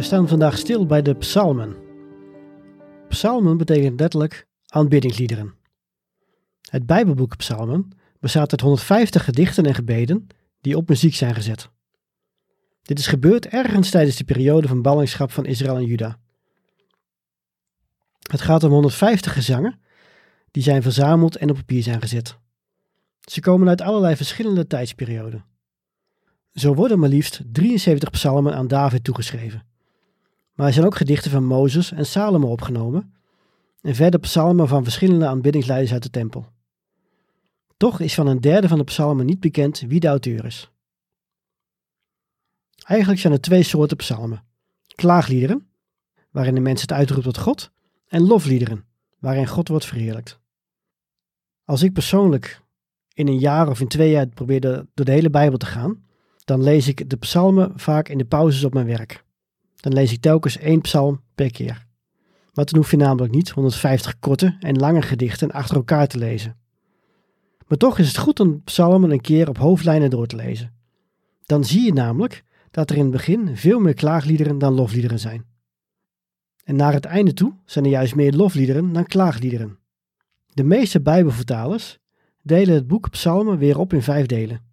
We staan vandaag stil bij de psalmen. Psalmen betekent letterlijk aanbiddingsliederen. Het Bijbelboek Psalmen bestaat uit 150 gedichten en gebeden die op muziek zijn gezet. Dit is gebeurd ergens tijdens de periode van ballingschap van Israël en Juda. Het gaat om 150 gezangen die zijn verzameld en op papier zijn gezet. Ze komen uit allerlei verschillende tijdsperioden. Zo worden maar liefst 73 psalmen aan David toegeschreven. Maar er zijn ook gedichten van Mozes en Salomo opgenomen en verder psalmen van verschillende aanbiddingsleiders uit de tempel. Toch is van een derde van de psalmen niet bekend wie de auteur is. Eigenlijk zijn er twee soorten psalmen. Klaagliederen, waarin de mens het uitroept tot God, en lofliederen, waarin God wordt verheerlijkt. Als ik persoonlijk in een jaar of in twee jaar probeer door de hele Bijbel te gaan, dan lees ik de psalmen vaak in de pauzes op mijn werk. Dan lees ik telkens één psalm per keer. Maar dan hoef je namelijk niet 150 korte en lange gedichten achter elkaar te lezen. Maar toch is het goed om psalmen een keer op hoofdlijnen door te lezen. Dan zie je namelijk dat er in het begin veel meer klaagliederen dan lofliederen zijn. En naar het einde toe zijn er juist meer lofliederen dan klaagliederen. De meeste Bijbelvertalers delen het boek Psalmen weer op in vijf delen.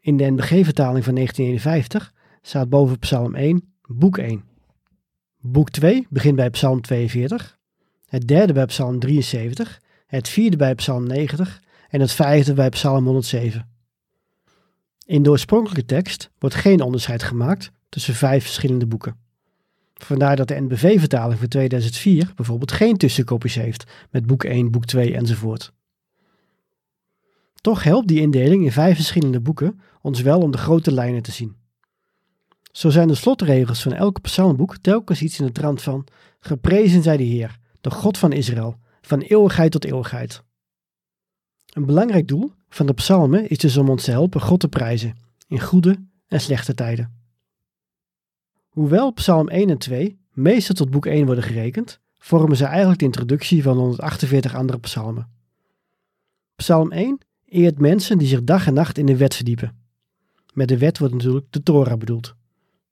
In de NBG-vertaling van 1951 staat boven Psalm 1 Boek 1. Boek 2 begint bij Psalm 42, het derde bij Psalm 73, het vierde bij Psalm 90 en het vijfde bij Psalm 107. In de oorspronkelijke tekst wordt geen onderscheid gemaakt tussen vijf verschillende boeken. Vandaar dat de NBV-vertaling van 2004 bijvoorbeeld geen tussenkopies heeft met boek 1, boek 2 enzovoort. Toch helpt die indeling in vijf verschillende boeken ons wel om de grote lijnen te zien. Zo zijn de slotregels van elk psalmboek telkens iets in de trant van: Geprezen zij de Heer, de God van Israël, van eeuwigheid tot eeuwigheid. Een belangrijk doel van de psalmen is dus om ons te helpen God te prijzen, in goede en slechte tijden. Hoewel psalm 1 en 2 meestal tot boek 1 worden gerekend, vormen ze eigenlijk de introductie van 148 andere psalmen. Psalm 1 eert mensen die zich dag en nacht in de wet verdiepen. Met de wet wordt natuurlijk de Torah bedoeld.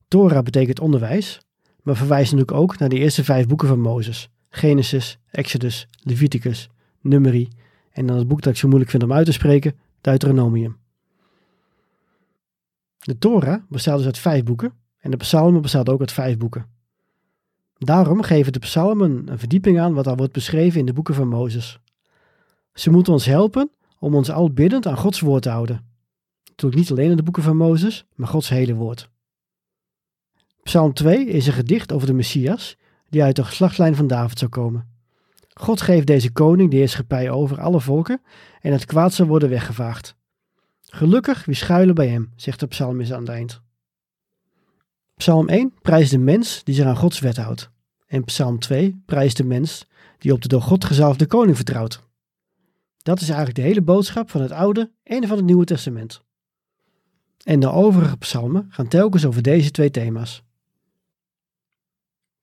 Torah betekent onderwijs, maar verwijst natuurlijk ook naar de eerste vijf boeken van Mozes: Genesis, Exodus, Leviticus, Numeri en dan het boek dat ik zo moeilijk vind om uit te spreken, Deuteronomium. De Torah bestaat dus uit vijf boeken en de psalmen bestaat ook uit vijf boeken. Daarom geven de psalmen een verdieping aan wat al wordt beschreven in de boeken van Mozes. Ze moeten ons helpen om ons al biddend aan Gods woord te houden. Natuurlijk niet alleen in de boeken van Mozes, maar Gods hele woord. Psalm 2 is een gedicht over de Messias, die uit de geslachtslijn van David zou komen. God geeft deze koning de heerschappij over alle volken en het kwaad zal worden weggevaagd. Gelukkig wie schuilen bij hem, zegt de psalmist aan het eind. Psalm 1 prijst de mens die zich aan Gods wet houdt. En Psalm 2 prijst de mens die op de door God gezalfde koning vertrouwt. Dat is eigenlijk de hele boodschap van het Oude en van het Nieuwe Testament. En de overige psalmen gaan telkens over deze twee thema's.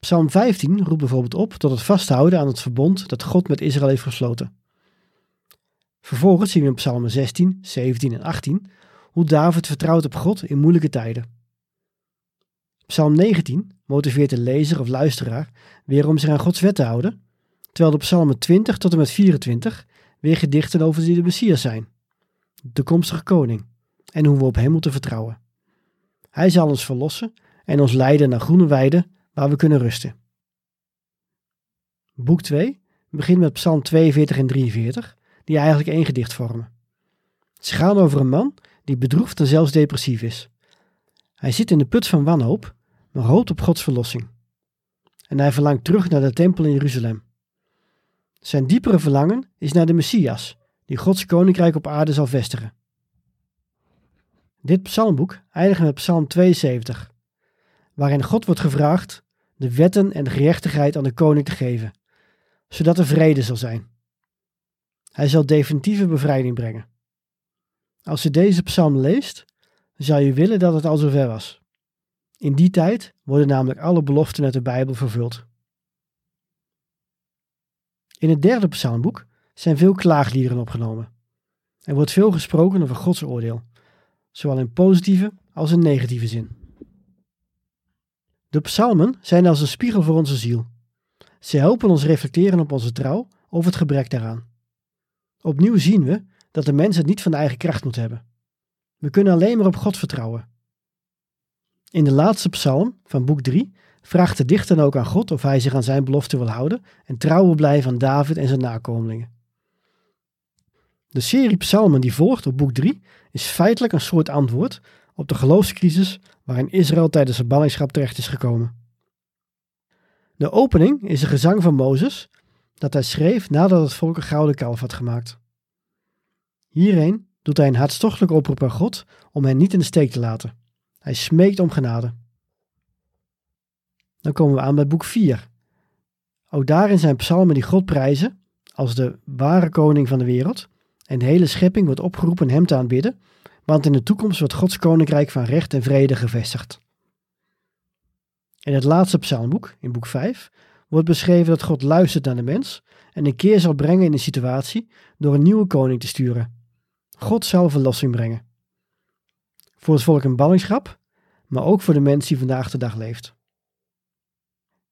Psalm 15 roept bijvoorbeeld op tot het vasthouden aan het verbond dat God met Israël heeft gesloten. Vervolgens zien we in Psalmen 16, 17 en 18 hoe David vertrouwt op God in moeilijke tijden. Psalm 19 motiveert de lezer of luisteraar weer om zich aan Gods wet te houden, terwijl de psalmen 20 tot en met 24 weer gedichten over de Messias zijn, de toekomstige koning, en hoe we op hem moeten vertrouwen. Hij zal ons verlossen en ons leiden naar groene weiden waar we kunnen rusten. Boek 2 begint met Psalm 42 en 43, die eigenlijk één gedicht vormen. Ze gaan over een man die bedroefd en zelfs depressief is. Hij zit in de put van wanhoop, maar hoopt op Gods verlossing. En hij verlangt terug naar de tempel in Jeruzalem. Zijn diepere verlangen is naar de Messias, die Gods koninkrijk op aarde zal vestigen. Dit psalmboek eindigt met Psalm 72, waarin God wordt gevraagd de wetten en gerechtigheid aan de koning te geven, zodat er vrede zal zijn. Hij zal definitieve bevrijding brengen. Als je deze psalm leest, zou je willen dat het al zover was. In die tijd worden namelijk alle beloften uit de Bijbel vervuld. In het derde psalmboek zijn veel klaagliederen opgenomen. Er wordt veel gesproken over Gods oordeel, zowel in positieve als in negatieve zin. De psalmen zijn als een spiegel voor onze ziel. Ze helpen ons reflecteren op onze trouw of het gebrek daaraan. Opnieuw zien we dat de mens het niet van de eigen kracht moet hebben. We kunnen alleen maar op God vertrouwen. In de laatste psalm van boek 3 vraagt de dichter ook aan God of hij zich aan zijn belofte wil houden en trouw wil blijven aan David en zijn nakomelingen. De serie psalmen die volgt op boek 3 is feitelijk een soort antwoord op de geloofscrisis waarin Israël tijdens de ballingschap terecht is gekomen. De opening is een gezang van Mozes dat hij schreef nadat het volk een gouden kalf had gemaakt. Hierheen doet hij een hartstochtelijk oproep aan God om hen niet in de steek te laten. Hij smeekt om genade. Dan komen we aan bij boek 4. Ook daarin zijn psalmen die God prijzen als de ware koning van de wereld en de hele schepping wordt opgeroepen hem te aanbidden, want in de toekomst wordt Gods koninkrijk van recht en vrede gevestigd. In het laatste psalmboek, in boek 5, wordt beschreven dat God luistert naar de mens en een keer zal brengen in een situatie door een nieuwe koning te sturen. God zal verlossing brengen. Voor het volk in ballingschap, maar ook voor de mens die vandaag de dag leeft.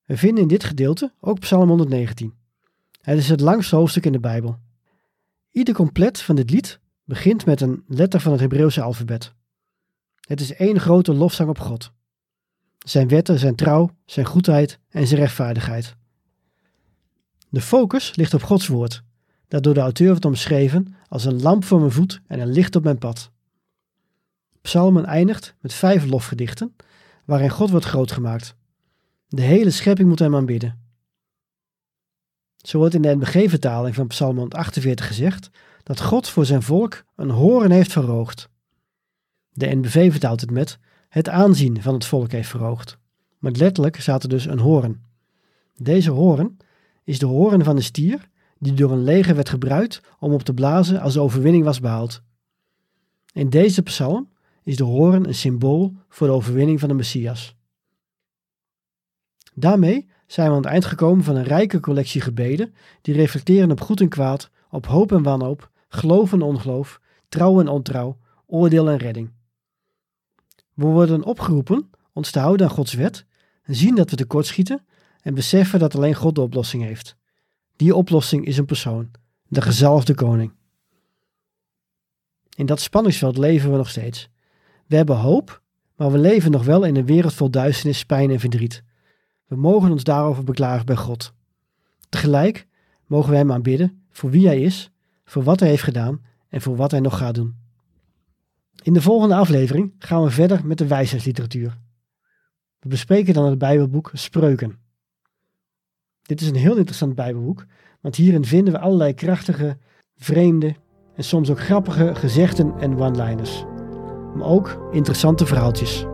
We vinden in dit gedeelte ook Psalm 119. Het is het langste hoofdstuk in de Bijbel. Ieder compleet van dit lied begint met een letter van het Hebreeuwse alfabet. Het is één grote lofzang op God. Zijn wetten, zijn trouw, zijn goedheid en zijn rechtvaardigheid. De focus ligt op Gods woord, dat door de auteur wordt omschreven als een lamp voor mijn voet en een licht op mijn pad. Psalmen eindigt met vijf lofgedichten, waarin God wordt grootgemaakt. De hele schepping moet hem aanbidden. Zo wordt in de NBG-vertaling van Psalm 148 gezegd dat God voor zijn volk een horen heeft verhoogd. De NBV vertaalt het met het aanzien van het volk heeft verhoogd. Maar letterlijk er dus een horen. Deze horen is de horen van de stier die door een leger werd gebruikt om op te blazen als de overwinning was behaald. In deze psalm is de horen een symbool voor de overwinning van de Messias. Daarmee zijn we aan het eind gekomen van een rijke collectie gebeden die reflecteren op goed en kwaad, op hoop en wanhoop, geloof en ongeloof, trouw en ontrouw, oordeel en redding. We worden opgeroepen ons te houden aan Gods wet, zien dat we tekortschieten en beseffen dat alleen God de oplossing heeft. Die oplossing is een persoon, de gezalfde koning. In dat spanningsveld leven we nog steeds. We hebben hoop, maar we leven nog wel in een wereld vol duisternis, pijn en verdriet. We mogen ons daarover beklagen bij God. Tegelijk mogen we Hem aanbidden voor wie Hij is, voor wat Hij heeft gedaan en voor wat Hij nog gaat doen. In de volgende aflevering gaan we verder met de wijsheidsliteratuur. We bespreken dan het Bijbelboek Spreuken. Dit is een heel interessant Bijbelboek, want hierin vinden we allerlei krachtige, vreemde en soms ook grappige gezegden en one-liners. Maar ook interessante verhaaltjes.